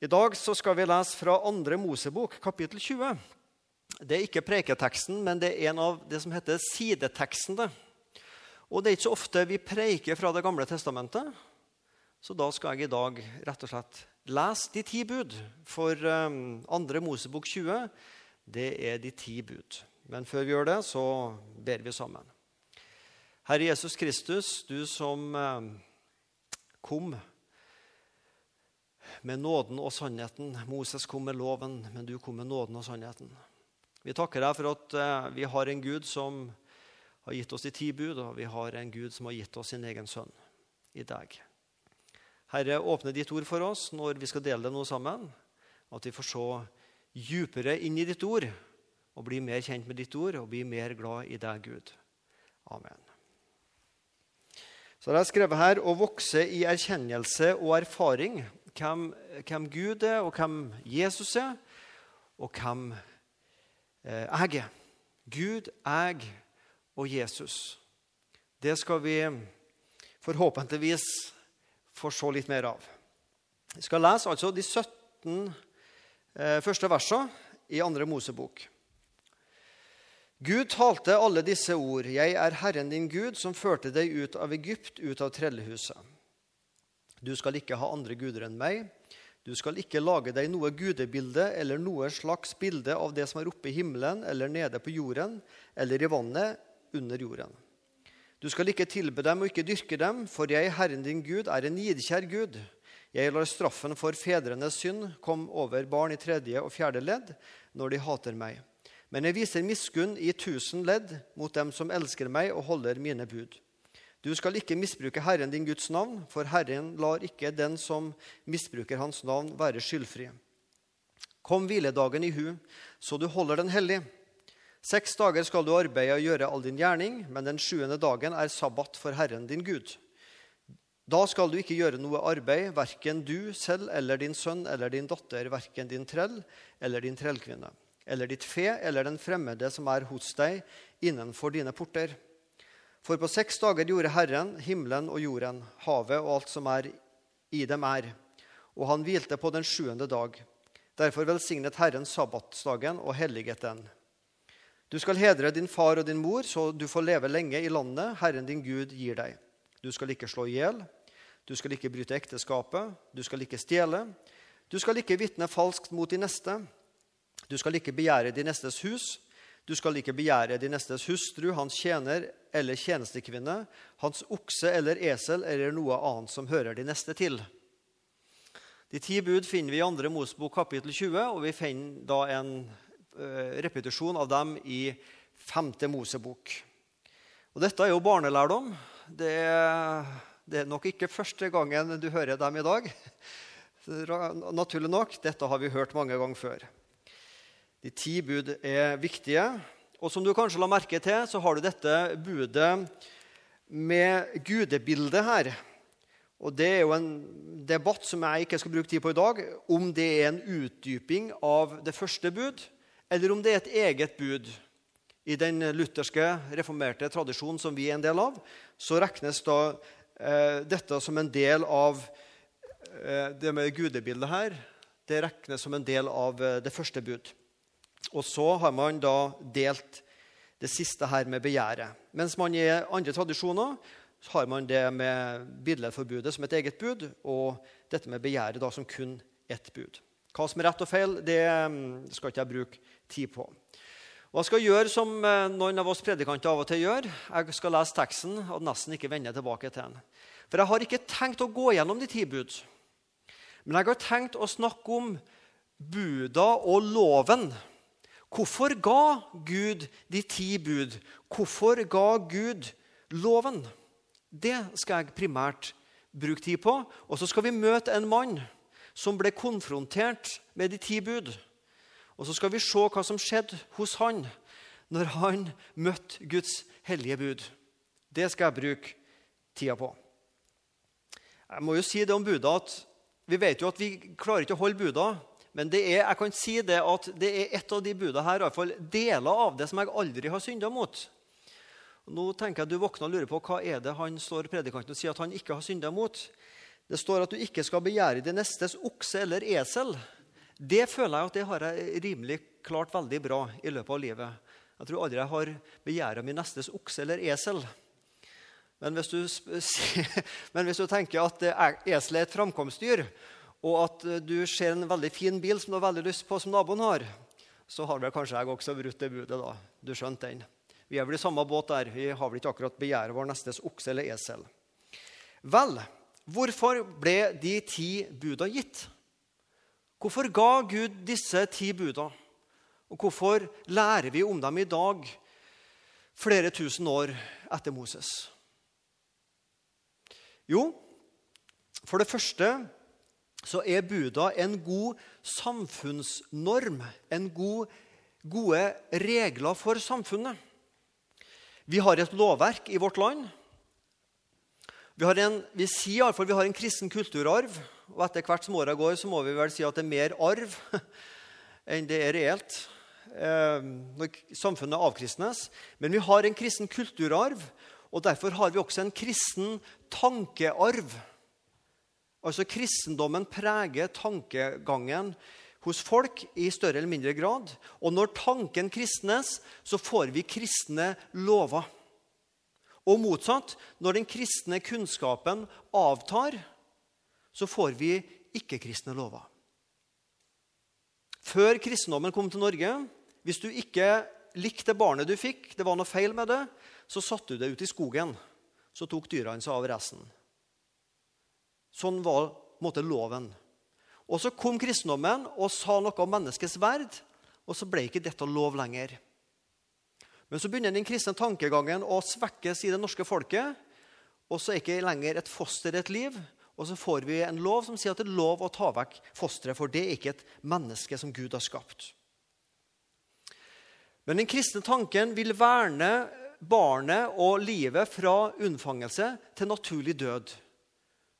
I dag så skal vi lese fra andre Mosebok, kapittel 20. Det er ikke preiketeksten, men det er en av det som heter sidetekstene. Og det er ikke så ofte vi preiker fra Det gamle testamentet, så da skal jeg i dag rett og slett lese de ti bud. For um, andre Mosebok 20, det er de ti bud. Men før vi gjør det, så ber vi sammen. Herre Jesus Kristus, du som um, kom med nåden og sannheten. Moses kom med loven, men du kom med nåden og sannheten. Vi takker deg for at uh, vi har en Gud som har gitt oss de ti bud, og vi har en Gud som har gitt oss sin egen sønn i deg. Herre, åpne ditt ord for oss når vi skal dele det noe sammen. At vi får se djupere inn i ditt ord og bli mer kjent med ditt ord og bli mer glad i deg, Gud. Amen. Så det er skrevet her å vokse i erkjennelse og erfaring hvem, hvem Gud er, og hvem Jesus er, og hvem eh, jeg er. Gud, jeg og Jesus. Det skal vi forhåpentligvis få se litt mer av. Vi skal lese altså de 17 eh, første versene i andre Mosebok. Gud talte alle disse ord. Jeg er Herren din Gud, som førte deg ut av Egypt, ut av trellehuset. Du skal ikke ha andre guder enn meg. Du skal ikke lage deg noe gudebilde eller noe slags bilde av det som er oppe i himmelen eller nede på jorden eller i vannet under jorden. Du skal ikke tilbe dem og ikke dyrke dem, for jeg, Herren din Gud, er en nidkjær Gud. Jeg lar straffen for fedrenes synd komme over barn i tredje og fjerde ledd når de hater meg. Men jeg viser miskunn i tusen ledd mot dem som elsker meg og holder mine bud. Du skal ikke misbruke Herren din Guds navn, for Herren lar ikke den som misbruker Hans navn, være skyldfri. Kom hviledagen i hu, så du holder den hellig. Seks dager skal du arbeide og gjøre all din gjerning, men den sjuende dagen er sabbat for Herren din Gud. Da skal du ikke gjøre noe arbeid, verken du selv eller din sønn eller din datter, verken din trell eller din trellkvinne eller ditt fe eller den fremmede som er hos deg innenfor dine porter. For på seks dager gjorde Herren himmelen og jorden, havet og alt som er i dem er. Og han hvilte på den sjuende dag. Derfor velsignet Herren sabbatsdagen og helliget den. Du skal hedre din far og din mor, så du får leve lenge i landet Herren din Gud gir deg. Du skal ikke slå i hjel. Du skal ikke bryte ekteskapet. Du skal ikke stjele. Du skal ikke vitne falskt mot de neste. Du skal ikke begjære de nestes hus. Du skal ikke begjære de nestes hustru, hans tjener eller tjenestekvinne, hans okse eller esel eller noe annet som hører de neste til. De ti bud finner vi i 2. Mosebok kapittel 20, og vi finner da en uh, repetisjon av dem i 5. Mosebok. Og dette er jo barnelærdom. Det, det er nok ikke første gangen du hører dem i dag. Naturlig nok, dette har vi hørt mange ganger før. De ti bud er viktige. Og som du kanskje la merke til, så har du dette budet med gudebildet her. Og Det er jo en debatt som jeg ikke skal bruke tid på i dag, om det er en utdyping av det første bud, eller om det er et eget bud. I den lutherske, reformerte tradisjonen som vi er en del av, så regnes da eh, dette som en del av eh, det med gudebildet her. Det regnes som en del av eh, det første bud. Og så har man da delt det siste her med begjæret. Mens man i andre tradisjoner så har man det med billedforbudet som et eget bud, og dette med begjæret da som kun ett bud. Hva som er rett og feil, det mm, skal ikke jeg bruke tid på. Og jeg skal gjøre som eh, noen av oss predikanter av og til gjør. Jeg skal lese teksten og nesten ikke vende tilbake til den. For jeg har ikke tenkt å gå gjennom de ti bud. Men jeg har tenkt å snakke om buda og loven Hvorfor ga Gud de ti bud? Hvorfor ga Gud loven? Det skal jeg primært bruke tid på. Og så skal vi møte en mann som ble konfrontert med de ti bud. Og så skal vi se hva som skjedde hos han når han møtte Guds hellige bud. Det skal jeg bruke tida på. Jeg må jo si det om buda at vi vet jo at vi klarer ikke å holde buda. Men er, jeg kan si det at det er et av de budene her, i hvert fall deler av det som jeg aldri har synda mot. Nå tenker jeg Du våkner og lurer på hva er det han står predikanten og sier at han ikke har synda mot. Det står at du ikke skal begjære din nestes okse eller esel. Det føler jeg at det har jeg rimelig klart veldig bra i løpet av livet. Jeg tror aldri jeg har begjæra min nestes okse eller esel. Men hvis, du, men hvis du tenker at eselet er et framkomstdyr, og at du ser en veldig fin bil som du har veldig lyst på, som naboen har, så har vel kanskje jeg også brutt det budet. da. Du skjønte den. Vi er vel i samme båt der. Vi har vel ikke akkurat begjæret vår nestes okse eller esel. Vel, hvorfor ble de ti buda gitt? Hvorfor ga Gud disse ti buda? Og hvorfor lærer vi om dem i dag, flere tusen år etter Moses? Jo, for det første så er buda en god samfunnsnorm, en god, gode regler for samfunnet. Vi har et lovverk i vårt land. Vi, en, vi sier iallfall vi har en kristen kulturarv. Og etter hvert som åra går, så må vi vel si at det er mer arv enn det er reelt eh, når samfunnet avkristnes. Men vi har en kristen kulturarv, og derfor har vi også en kristen tankearv. Altså Kristendommen preger tankegangen hos folk i større eller mindre grad. Og når tanken kristnes, så får vi kristne lover. Og motsatt, når den kristne kunnskapen avtar, så får vi ikke-kristne lover. Før kristendommen kom til Norge, hvis du ikke likte barnet du fikk, det var noe feil med det, så satte du det ut i skogen. Så tok dyrene seg av resten. Sånn var måte, loven. Og Så kom kristendommen og sa noe om menneskets verd, og så ble ikke dette lov lenger. Men så begynner den kristne tankegangen å svekkes i det norske folket. Og så er ikke lenger et foster et liv. Og så får vi en lov som sier at det er lov å ta vekk fosteret, for det er ikke et menneske som Gud har skapt. Men den kristne tanken vil verne barnet og livet fra unnfangelse til naturlig død.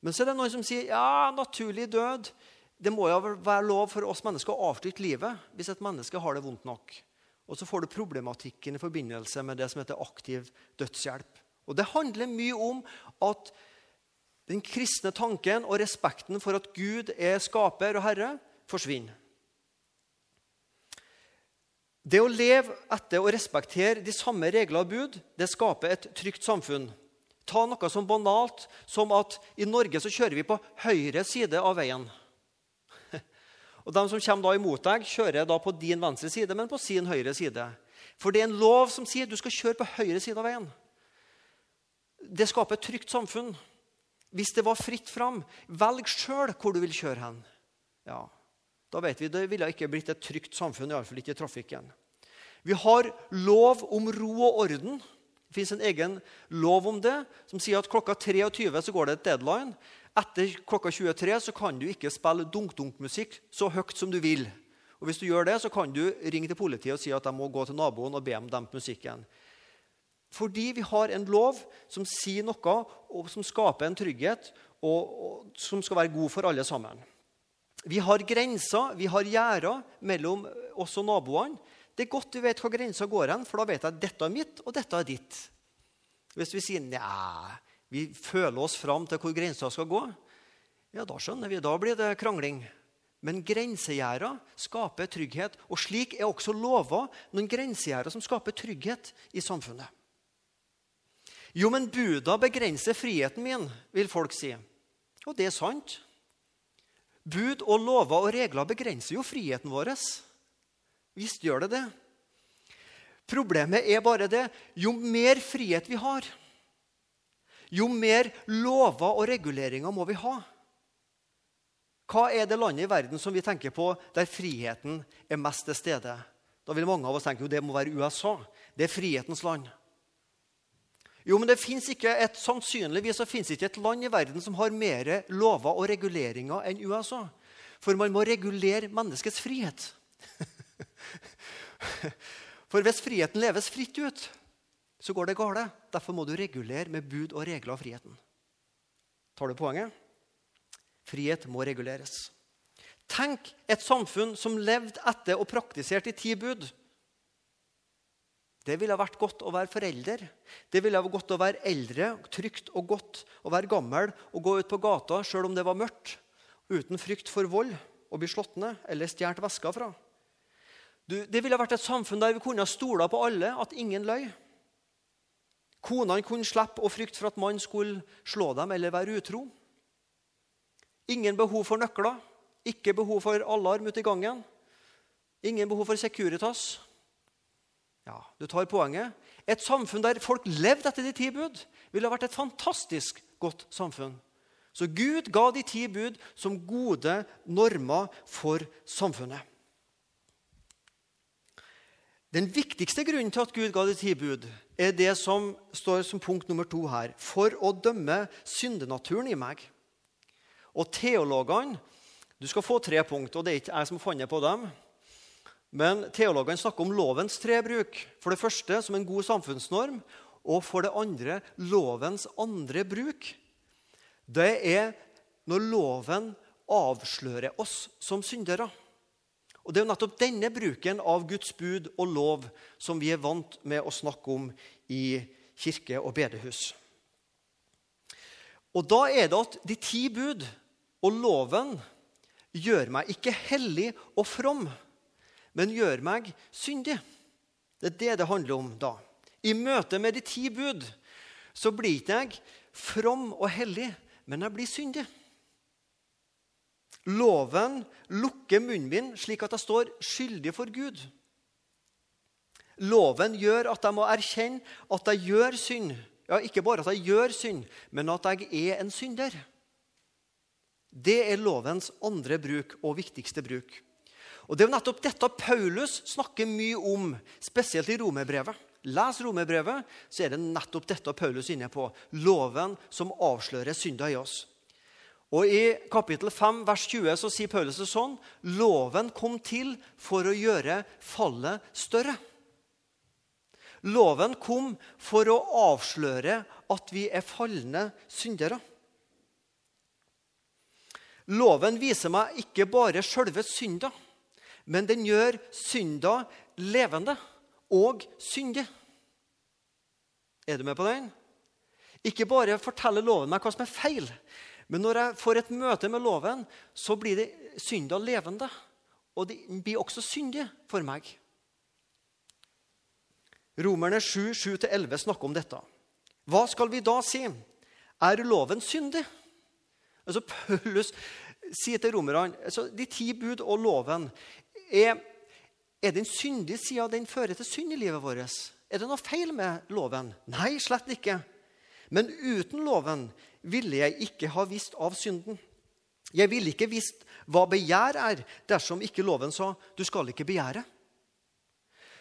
Men så er det noen som sier ja, naturlig død det må jo være lov for oss mennesker å avslutte livet hvis et menneske har det vondt nok. Og så får du problematikken i forbindelse med det som heter aktiv dødshjelp. Og Det handler mye om at den kristne tanken og respekten for at Gud er skaper og herre, forsvinner. Det å leve etter og respektere de samme regler og bud det skaper et trygt samfunn. Ta noe som banalt som at i Norge så kjører vi på høyre side av veien. Og De som kommer da imot deg, kjører da på din venstre side, men på sin høyre side. For det er en lov som sier du skal kjøre på høyre side av veien. Det skaper et trygt samfunn. Hvis det var fritt fram, velg sjøl hvor du vil kjøre hen. Ja, Da vet vi det ville ikke blitt et trygt samfunn, iallfall ikke i trafikken. Vi har lov om ro og orden. Det fins en egen lov om det, som sier at klokka 23 så går det et deadline. Etter klokka 23 så kan du ikke spille dunk-dunk-musikk så høyt som du vil. Og Hvis du gjør det, så kan du ringe til politiet og si at de må gå til naboen og be om dempe musikken. Fordi vi har en lov som sier noe, og som skaper en trygghet, og, og som skal være god for alle sammen. Vi har grenser, vi har gjerder mellom oss og naboene. Det er godt du vet hva grensa går hen, for da vet jeg at dette er mitt, og dette er ditt. Hvis vi sier nei, vi føler oss fram til hvor grensa skal gå, ja, da skjønner vi, da blir det krangling. Men grensegjerder skaper trygghet. Og slik er også lova noen grensegjerder som skaper trygghet i samfunnet. Jo, men buda begrenser friheten min, vil folk si. Og det er sant. Bud og lover og regler begrenser jo friheten vår. Visst gjør det det. Problemet er bare det jo mer frihet vi har, jo mer lover og reguleringer må vi ha. Hva er det landet i verden som vi tenker på der friheten er mest til stede? Da vil mange av oss tenke jo det må være USA. Det er frihetens land. Jo, men det ikke et, Sannsynligvis så ikke et land i verden som har mer lover og reguleringer enn USA. For man må regulere menneskets frihet. For hvis friheten leves fritt ut, så går det gale. Derfor må du regulere med bud og regler av friheten. Tar du poenget? Frihet må reguleres. Tenk et samfunn som levde etter og praktiserte i ti bud. Det ville vært godt å være forelder. Det ville vært godt å være eldre, trygt og godt å være gammel og gå ut på gata sjøl om det var mørkt, uten frykt for vold og bli slått ned eller stjålet veska fra. Du, det ville vært et samfunn der vi kunne stole på alle, at ingen løy. Konene kunne slippe å frykte for at mannen skulle slå dem eller være utro. Ingen behov for nøkler, ikke behov for alarm ute i gangen. Ingen behov for Securitas. Ja, du tar poenget. Et samfunn der folk levde etter de ti bud, ville vært et fantastisk godt samfunn. Så Gud ga de ti bud som gode normer for samfunnet. Den viktigste grunnen til at Gud ga de ti bud, er det som står som punkt nummer to her. For å dømme syndenaturen i meg. Og teologene Du skal få tre punkt, og det er ikke jeg som har funnet på dem. Men teologene snakker om lovens tre bruk. For det første som en god samfunnsnorm, og for det andre lovens andre bruk. Det er når loven avslører oss som syndere. Og Det er jo nettopp denne bruken av Guds bud og lov som vi er vant med å snakke om i kirke og bedehus. Og Da er det at de ti bud og loven gjør meg ikke hellig og from men gjør meg syndig. Det er det det handler om da. I møte med de ti bud så blir ikke jeg from og hellig, men jeg blir syndig. Loven lukker munnen min slik at jeg står skyldig for Gud. Loven gjør at jeg må erkjenne at jeg gjør synd. Ja, Ikke bare at jeg gjør synd, men at jeg er en synder. Det er lovens andre bruk og viktigste bruk. Og Det er jo nettopp dette Paulus snakker mye om, spesielt i romerbrevet. Les romerbrevet, så er det nettopp dette Paulus er inne på. Loven som avslører synda i oss. Og I kapittel 5, vers 20 så sier Paulus det sånn Loven kom til for å gjøre fallet større. Loven kom for å avsløre at vi er falne syndere. Loven viser meg ikke bare sjølve synda, men den gjør synda levende og syndig. Er du med på den? Ikke bare forteller loven meg hva som er feil, men når jeg får et møte med loven, så blir det synda levende. Og det blir også syndig for meg. Romerne 7, 7-11 snakker om dette. Hva skal vi da si? Er loven syndig? Altså Paulus sier til romerne altså De ti bud og loven er, er den syndige sida den fører til synd i livet vårt? Er det noe feil med loven? Nei, slett ikke. Men uten loven ville jeg ikke ha visst av synden. Jeg ville ikke visst hva begjær er, dersom ikke loven sa 'du skal ikke begjære'.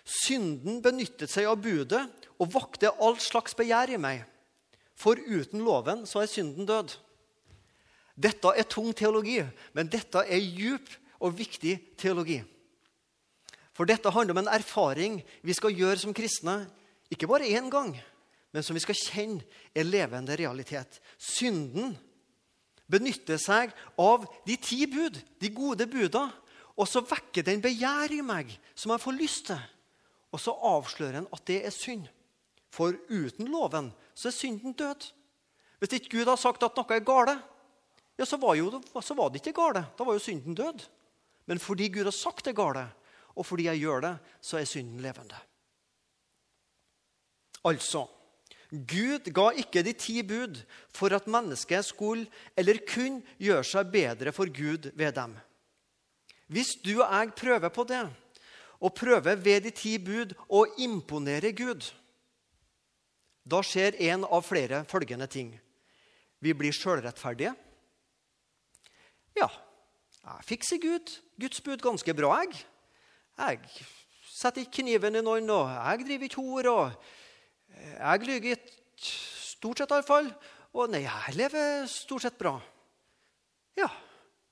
Synden benyttet seg av budet og vakte all slags begjær i meg. For uten loven så er synden død. Dette er tung teologi, men dette er djup og viktig teologi. For dette handler om en erfaring vi skal gjøre som kristne. Ikke bare én gang, men som vi skal kjenne er levende realitet. Synden benytter seg av de ti bud, de gode buda, og så vekker den begjær i meg som jeg får lyst til. Og så avslører den at det er synd. For uten loven så er synden død. Hvis ikke Gud har sagt at noe er gale, ja, så var, jo, så var det ikke gale. Da var jo synden død. Men fordi Gud har sagt det gale, og fordi jeg gjør det, så er synden levende. Altså Gud ga ikke de ti bud for at mennesket skulle eller kunne gjøre seg bedre for Gud ved dem. Hvis du og jeg prøver på det, og prøver ved de ti bud å imponere Gud, da skjer en av flere følgende ting. Vi blir sjølrettferdige. Ja, jeg fikser Gud, Guds bud ganske bra, jeg. Jeg setter ikke kniven i noen, og jeg driver ikke hor, og jeg lyver stort sett iallfall. Og nei, jeg lever stort sett bra. Ja,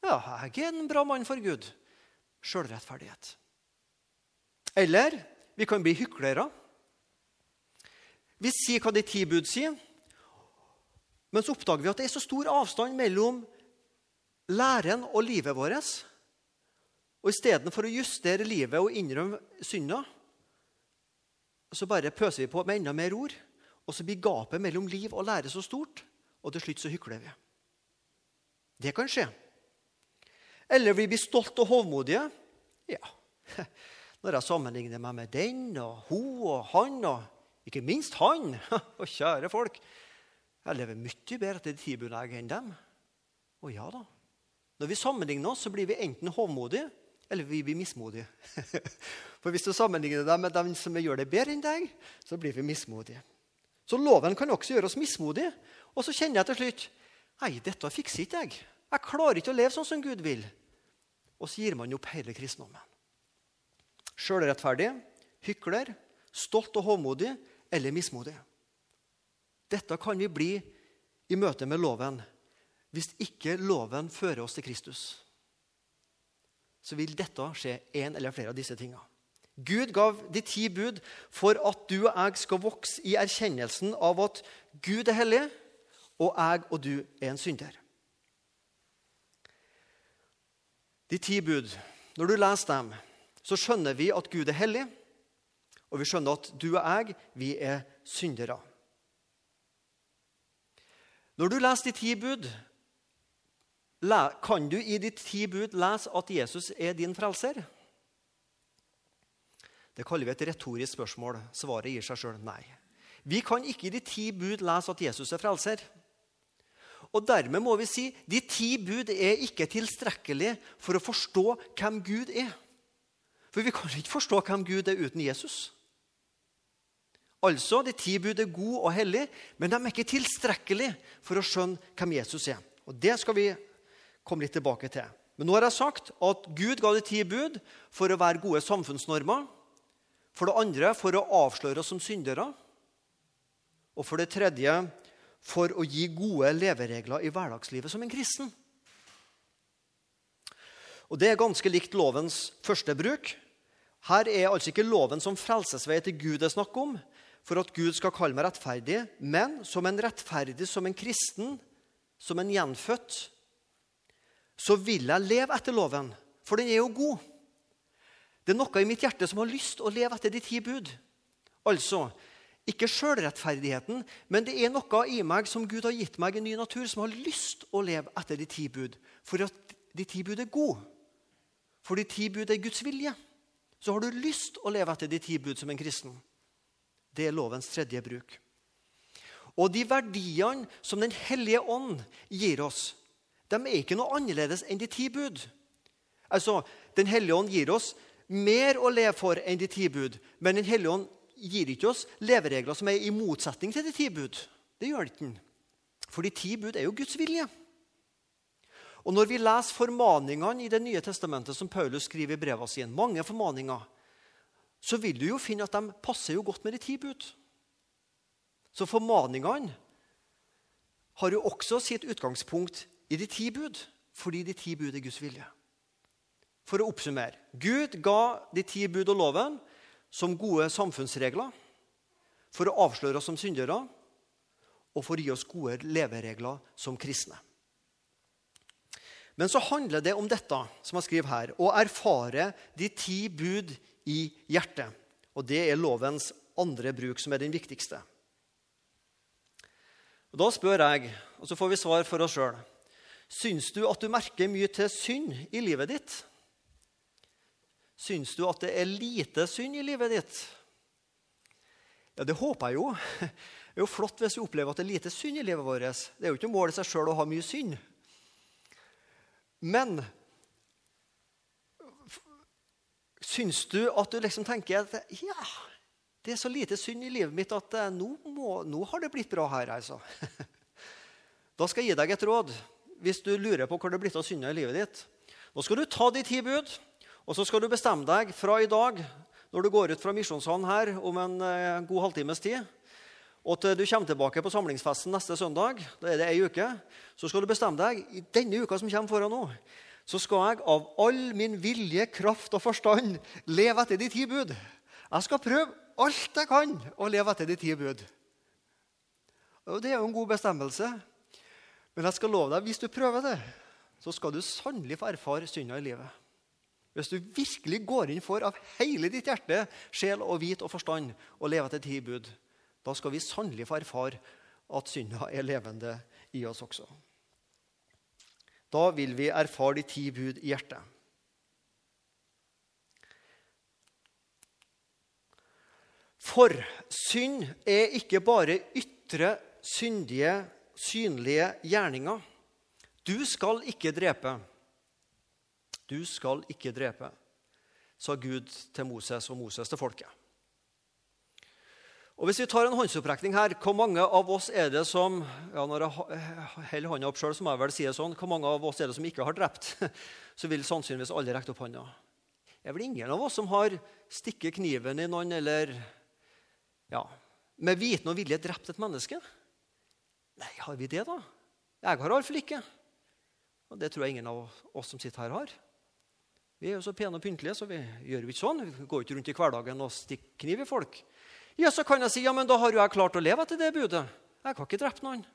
ja, jeg er en bra mann for Gud. Sjølrettferdighet. Eller vi kan bli hyklere. Vi sier hva de ti bud sier, men så oppdager vi at det er så stor avstand mellom læren og livet vårt. Og istedenfor å justere livet og innrømme synda, så bare pøser vi på med enda mer ord. Og så blir gapet mellom liv og lære så stort, og til slutt så hykler vi. Det kan skje. Eller vi blir stolt og hovmodige. Ja, når jeg sammenligner meg med den og hun og han, og ikke minst han Og kjære folk, jeg lever mye bedre etter de ti enn dem. Og ja da. Når vi sammenligner oss, så blir vi enten hovmodige eller vi blir mismodige. For hvis du sammenligner deg med dem som gjør det bedre enn deg, så blir vi mismodige. Så loven kan også gjøre oss mismodige. Og så kjenner jeg til slutt Nei, dette fikser ikke jeg. Jeg klarer ikke å leve sånn som Gud vil. Og så gir man opp hele kristendommen. Sjølrettferdig, hykler, stolt og hovmodig eller mismodig. Dette kan vi bli i møte med loven hvis ikke loven fører oss til Kristus. Så vil dette skje en eller flere av disse tingene. Gud gav de ti bud for at du og jeg skal vokse i erkjennelsen av at Gud er hellig, og jeg og du er en synder. De ti bud, når du leser dem, så skjønner vi at Gud er hellig, og vi skjønner at du og jeg, vi er syndere. Når du leser de ti bud, kan du i de ti bud lese at Jesus er din frelser? Det kaller vi et retorisk spørsmål. Svaret gir seg sjøl nei. Vi kan ikke i de ti bud lese at Jesus er frelser. Og Dermed må vi si de ti bud er ikke tilstrekkelig for å forstå hvem Gud er. For vi kan ikke forstå hvem Gud er uten Jesus. Altså, De ti bud er gode og hellige, men de er ikke tilstrekkelige for å skjønne hvem Jesus er. Og Det skal vi komme litt tilbake til. Men nå har jeg sagt at Gud ga de ti bud for å være gode samfunnsnormer. For det andre for å avsløre oss som syndere. Og for det tredje for å gi gode leveregler i hverdagslivet som en kristen. Og Det er ganske likt lovens første bruk. Her er altså ikke loven som frelsesvei til Gud det er snakk om, for at Gud skal kalle meg rettferdig, men som en rettferdig, som en kristen, som en gjenfødt, så vil jeg leve etter loven, for den er jo god. Det er noe i mitt hjerte som har lyst å leve etter de ti bud. Altså, ikke sjølrettferdigheten, men det er noe i meg som Gud har gitt meg en ny natur, som har lyst å leve etter de ti bud. For at de ti bud er gode. For de ti bud er Guds vilje. Så har du lyst å leve etter de ti bud som en kristen. Det er lovens tredje bruk. Og de verdiene som Den hellige ånd gir oss, de er ikke noe annerledes enn de ti bud. Altså, Den hellige ånd gir oss mer å leve for enn de ti bud. Men Den hellige ånd gir ikke oss leveregler som er i motsetning til de ti bud. Det gjør ikke ikke. For de ti bud er jo Guds vilje. Og Når vi leser formaningene i Det nye testamentet, som Paulus skriver i brevene sine, mange formaninger, så vil du jo finne at de passer jo godt med de ti bud. Så formaningene har jo også sitt utgangspunkt i de ti bud, fordi de ti bud er Guds vilje. For å oppsummere Gud ga de ti bud og loven som gode samfunnsregler for å avsløre oss som syndere og for å gi oss gode leveregler som kristne. Men så handler det om dette, som jeg skriver her, å erfare de ti bud i hjertet. Og Det er lovens andre bruk, som er den viktigste. Og Da spør jeg, og så får vi svar for oss sjøl. Syns du at du merker mye til synd i livet ditt? Syns du at det er lite synd i livet ditt? Ja, det håper jeg jo. Det er jo flott hvis vi opplever at det er lite synd i livet vårt. Det er jo ikke mål i seg sjøl å ha mye synd. Men syns du at du liksom tenker at ja, det er så lite synd i livet mitt at eh, nå, må, nå har det blitt bra her, altså. Da skal jeg gi deg et råd hvis du lurer på hvor det er blitt av synder i livet ditt. Nå skal du ta de ti bud. Og så skal du bestemme deg fra i dag, når du går ut fra misjonshallen her om en eh, god halvtimes tid, og til du kommer tilbake på samlingsfesten neste søndag, da er det ei uke, så skal du bestemme deg i denne uka som kommer foran nå, så skal jeg av all min vilje, kraft og forstand leve etter de ti bud. Jeg skal prøve alt jeg kan å leve etter de ti bud. Og Det er jo en god bestemmelse. Men jeg skal love deg, hvis du prøver det, så skal du sannelig få erfare synda i livet. Hvis du virkelig går inn for av hele ditt hjerte, sjel og vit og forstand å leve etter ti bud, da skal vi sannelig få erfare at synda er levende i oss også. Da vil vi erfare de ti bud i hjertet. For synd er ikke bare ytre, syndige, synlige gjerninger. Du skal ikke drepe. Du skal ikke drepe, sa Gud til Moses og Moses til folket. Og Hvis vi tar en håndsopprekning her, hvor mange av oss er det som ja, når jeg holder hånda opp selv, så må jeg vel si det sånn, hvor mange av oss er det som ikke har drept? Så vil sannsynligvis alle rekke opp hånda. Det er vel ingen av oss som har stikket kniven i noen eller ja, med viten og vilje drept et menneske? Nei, har vi det, da? Jeg har iallfall ikke. Og det tror jeg ingen av oss som sitter her, har. Vi er jo så pene og pyntelige, så vi gjør jo ikke sånn. Vi går ikke rundt i hverdagen og stikker kniv i folk. Ja, Så kan jeg si ja, men da har jo jeg klart å leve etter det budet. Jeg har ikke drept noen.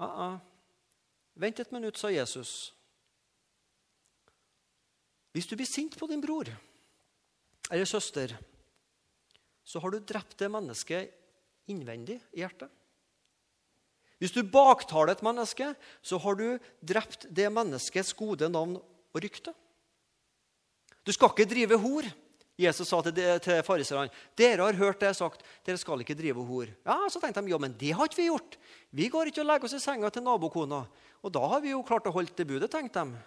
Uh -uh. Vent et minutt, sa Jesus. Hvis du blir sint på din bror eller søster, så har du drept det mennesket innvendig i hjertet. Hvis du baktaler et menneske, så har du drept det menneskets gode navn og rykte. Du skal ikke drive hor. Jesus sa til, til fariserne dere har hørt det jeg sagt, dere skal ikke drive hor. Ja, Så tenkte de ja, men det har ikke vi gjort. Vi går ikke og legger oss i senga til nabokona. Og da har vi jo klart å holde det budet, tenkte de.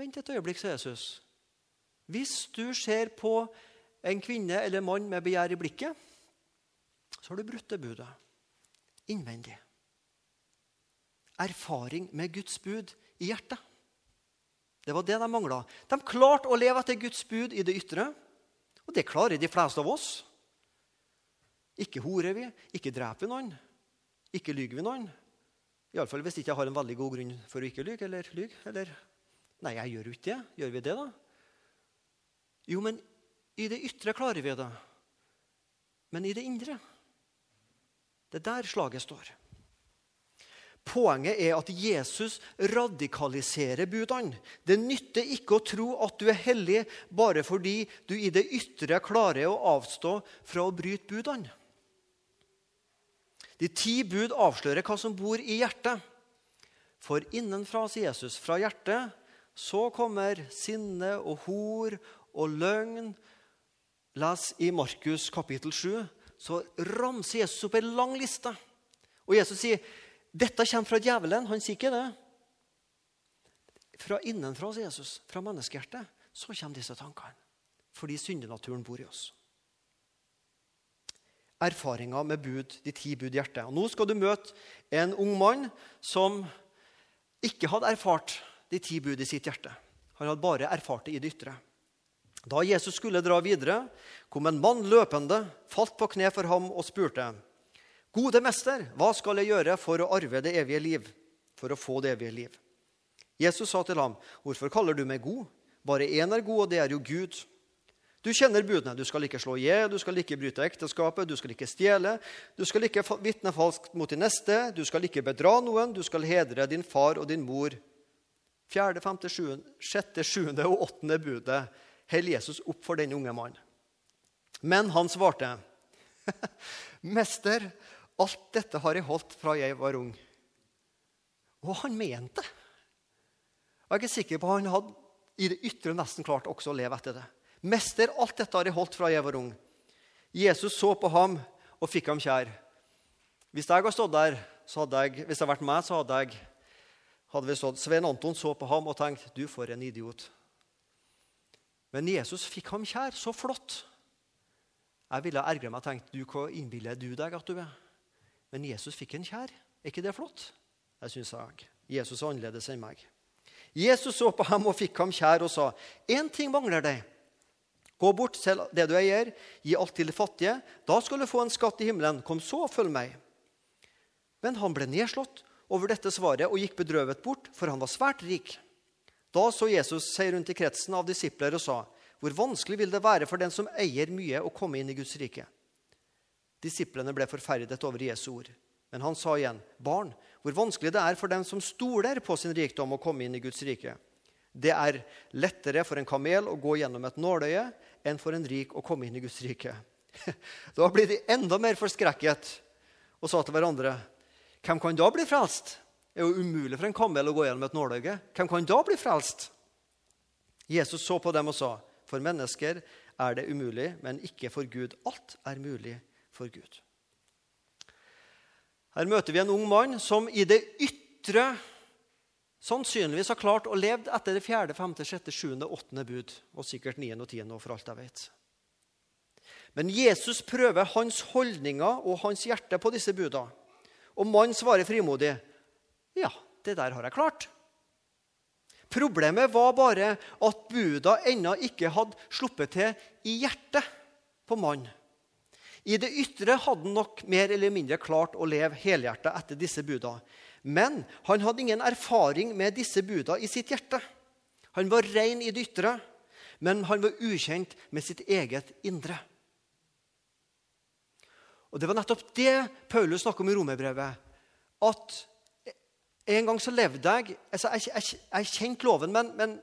Vent et øyeblikk, sa Jesus. Hvis du ser på en kvinne eller mann med begjær i blikket, så har du brutt det budet innvendig. Erfaring med Guds bud i hjertet. Det var det de mangla. De klarte å leve etter Guds bud i det ytre. Og det klarer de fleste av oss. Ikke horer vi, ikke dreper vi noen, ikke lyver vi noen. Iallfall hvis ikke jeg har en veldig god grunn for å ikke lyge eller lyge. Eller Nei, jeg gjør jo ikke det. Gjør vi det, da? Jo, men i det ytre klarer vi det. Men i det indre Det er der slaget står. Poenget er at Jesus radikaliserer budene. Det nytter ikke å tro at du er hellig bare fordi du i det ytre klarer å avstå fra å bryte budene. De ti bud avslører hva som bor i hjertet. For innenfra, sier Jesus, fra hjertet, så kommer sinne og hor og løgn. Les i Markus kapittel 7. Så ramser Jesus opp en lang liste. Og Jesus sier dette kommer fra djevelen. Han sier ikke det. Fra innenfra, sier Jesus, fra menneskehjertet, så kommer disse tankene. Fordi syndenaturen bor i oss. Erfaringer med bud, de ti bud i hjertet. Og nå skal du møte en ung mann som ikke hadde erfart de ti bud i sitt hjerte. Han hadde bare erfart det i det ytre. Da Jesus skulle dra videre, kom en mann løpende, falt på kne for ham og spurte. 'Gode mester, hva skal jeg gjøre for å arve det evige liv?' For å få det evige liv. Jesus sa til ham, 'Hvorfor kaller du meg god? Bare én er god, og det er jo Gud.' Du kjenner budene. Du skal ikke slå i hjel, du skal ikke bryte ekteskapet, du skal ikke stjele, du skal ikke vitne falskt mot din neste, du skal ikke bedra noen, du skal hedre din far og din mor. Fjerde, femte, sjuende, sjette, sjuende og åttende budet holder Jesus opp for den unge mannen. Men han svarte, 'Mester, Alt dette har jeg holdt fra jeg var ung. Og han mente det. Jeg er ikke sikker på han hadde i det ytre nesten klart også å leve etter det. Mester, alt dette har jeg holdt fra jeg var ung. Jesus så på ham og fikk ham kjær. Hvis jeg hadde stått der, så hadde jeg, hvis det hadde vært meg, så hadde jeg hadde vi stått. Svein Anton så på ham og tenkte du for en idiot. Men Jesus fikk ham kjær. Så flott. Jeg ville ergra meg og tenkt du, hva innbiller du deg at du er? Men Jesus fikk en kjær. Er ikke det flott? Jeg syns jeg. Jesus er annerledes enn meg. Jesus så på ham og fikk ham kjær og sa, 'Én ting mangler deg. Gå bort, selg det du eier, gi alt til de fattige. Da skal du få en skatt i himmelen. Kom så, følg meg.' Men han ble nedslått over dette svaret og gikk bedrøvet bort, for han var svært rik. Da så Jesus seg rundt i kretsen av disipler og sa, 'Hvor vanskelig vil det være for den som eier mye, å komme inn i Guds rike?' Disiplene ble forferdet over Jesu ord. Men han sa igjen, 'Barn, hvor vanskelig det er for dem som stoler på sin rikdom, å komme inn i Guds rike.' Det er lettere for en kamel å gå gjennom et nåløye enn for en rik å komme inn i Guds rike. Da ble de enda mer forskrekket og sa til hverandre, 'Hvem kan da bli frelst?' Er jo umulig for en kamel å gå gjennom et nåløye. Hvem kan da bli frelst? Jesus så på dem og sa, 'For mennesker er det umulig, men ikke for Gud. Alt er mulig for Gud.' Her møter vi en ung mann som i det ytre sannsynligvis har klart å leve etter det fjerde, femte, sjette, sjuende, åttende bud, og sikkert niende og tiende, for alt jeg vet. Men Jesus prøver hans holdninger og hans hjerte på disse budene. Og mannen svarer frimodig, 'Ja, det der har jeg klart.' Problemet var bare at buda ennå ikke hadde sluppet til i hjertet på mannen. I det ytre hadde han nok mer eller mindre klart å leve helhjertet etter disse buda. Men han hadde ingen erfaring med disse buda i sitt hjerte. Han var ren i det ytre, men han var ukjent med sitt eget indre. Og Det var nettopp det Paulus snakka om i romerbrevet. At en gang så levde jeg altså Jeg, jeg, jeg kjente loven, men, men,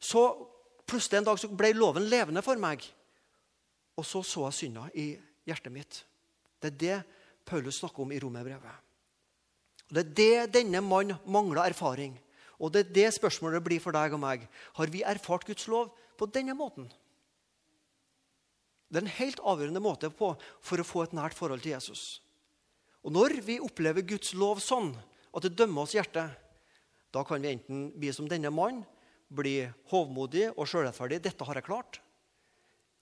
så plutselig en dag så ble loven levende for meg. Og så så jeg synda i hjertet mitt. Det er det Paulus snakker om i romerbrevet. Det er det denne mannen mangla erfaring. Og det er det spørsmålet blir for deg og meg. Har vi erfart Guds lov på denne måten? Det er en helt avgjørende måte på for å få et nært forhold til Jesus. Og Når vi opplever Guds lov sånn at det dømmer oss hjertet, da kan vi enten bli som denne mannen, bli hovmodig og sjølrettferdig. 'Dette har jeg klart.'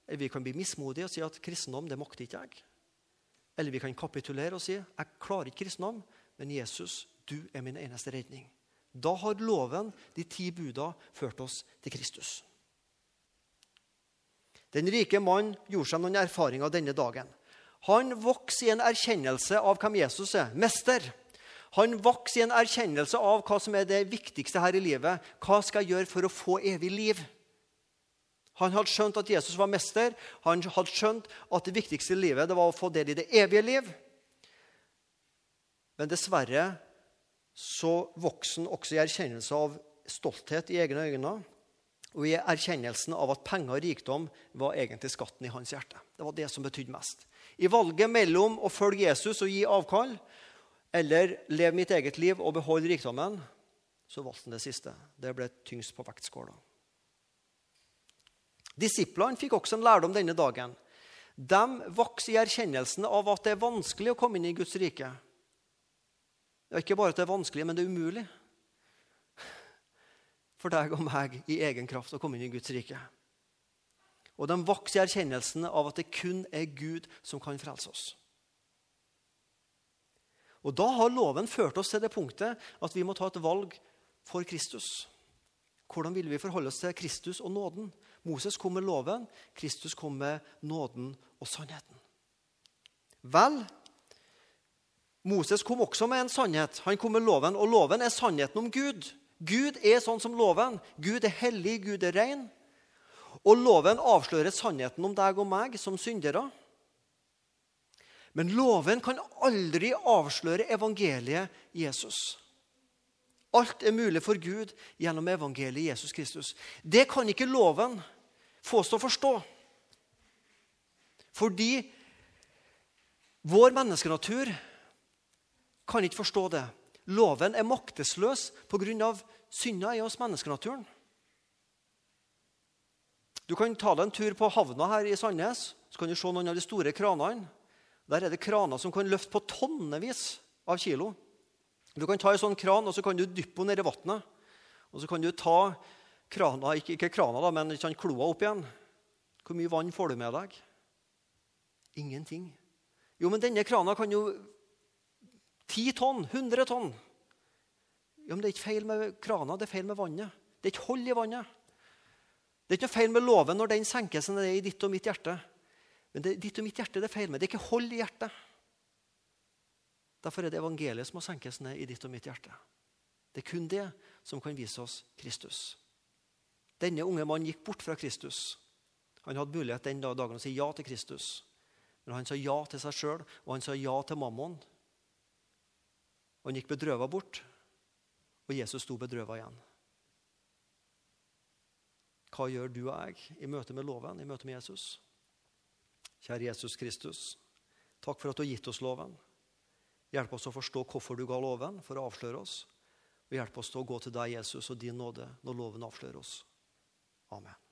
Eller vi kan bli mismodige og si at kristendom det makter ikke jeg. Eller vi kan kapitulere og si 'Jeg klarer ikke kristendom, men Jesus, du er min eneste redning. Da har loven, de ti buda, ført oss til Kristus. Den rike mann gjorde seg noen erfaringer denne dagen. Han vokste i en erkjennelse av hvem Jesus er, mester. Han vokste i en erkjennelse av hva som er det viktigste her i livet. Hva skal jeg gjøre for å få evig liv? Han hadde skjønt at Jesus var mester. Han hadde skjønt at det viktigste i livet det var å få del i det evige liv. Men dessverre så vokste han også i erkjennelse av stolthet i egne øyne og i erkjennelsen av at penger og rikdom var egentlig skatten i hans hjerte. Det var det som betydde mest. I valget mellom å følge Jesus og gi avkall eller leve mitt eget liv og beholde rikdommen, så valgte han det siste. Det ble tyngst på vektskåla. Disiplene fikk også en lærdom denne dagen. De vokste i erkjennelsen av at det er vanskelig å komme inn i Guds rike. Ja, ikke bare at det er vanskelig, men det er umulig for deg og meg i egen kraft å komme inn i Guds rike. Og de vokser i erkjennelsen av at det kun er Gud som kan frelse oss. Og Da har loven ført oss til det punktet at vi må ta et valg for Kristus. Hvordan vil vi forholde oss til Kristus og nåden? Moses kom med loven, Kristus kom med nåden og sannheten. Vel, Moses kom også med en sannhet. Han kom med loven, og loven er sannheten om Gud. Gud er sånn som loven. Gud er hellig, Gud er ren. Og loven avslører sannheten om deg og meg som syndere. Men loven kan aldri avsløre evangeliet Jesus. Alt er mulig for Gud gjennom evangeliet Jesus Kristus. Det kan ikke loven få oss til å forstå. Fordi vår menneskenatur kan ikke forstå det. Loven er maktesløs pga. synda i oss menneskenaturen. Du kan ta deg en tur på havna her i Sandnes så kan du se noen av de store kranene. Der er det kraner som kan løfte på tonnevis av kilo. Du kan ta en sånn kran og så kan du dyppe henne ned i vannet. Og så kan du ta krana, ikke, ikke krana, da, men sånn kloa opp igjen. Hvor mye vann får du med deg? Ingenting. Jo, men denne krana kan jo 10 tonn, 100 tonn. Jo, men Det er ikke feil med krana, det er feil med vannet. Det er ikke hold i vannet. Det er ikke noe feil med loven når den senker seg ned i ditt og mitt hjerte. Men det ditt og mitt hjerte det er feil med. Det er ikke hold i hjertet. Derfor er det evangeliet som må senkes ned i ditt og mitt hjerte. Det er kun det som kan vise oss Kristus. Denne unge mannen gikk bort fra Kristus. Han hadde mulighet den dagen å si ja til Kristus. Men han sa ja til seg sjøl, og han sa ja til mammon. Han gikk bedrøva bort, og Jesus sto bedrøva igjen. Hva gjør du og jeg i møte med loven, i møte med Jesus? Kjære Jesus Kristus, takk for at du har gitt oss loven. Hjelp oss å forstå hvorfor du ga loven, for å avsløre oss. Og hjelp oss til å gå til deg, Jesus, og din nåde når loven avslører oss. Amen.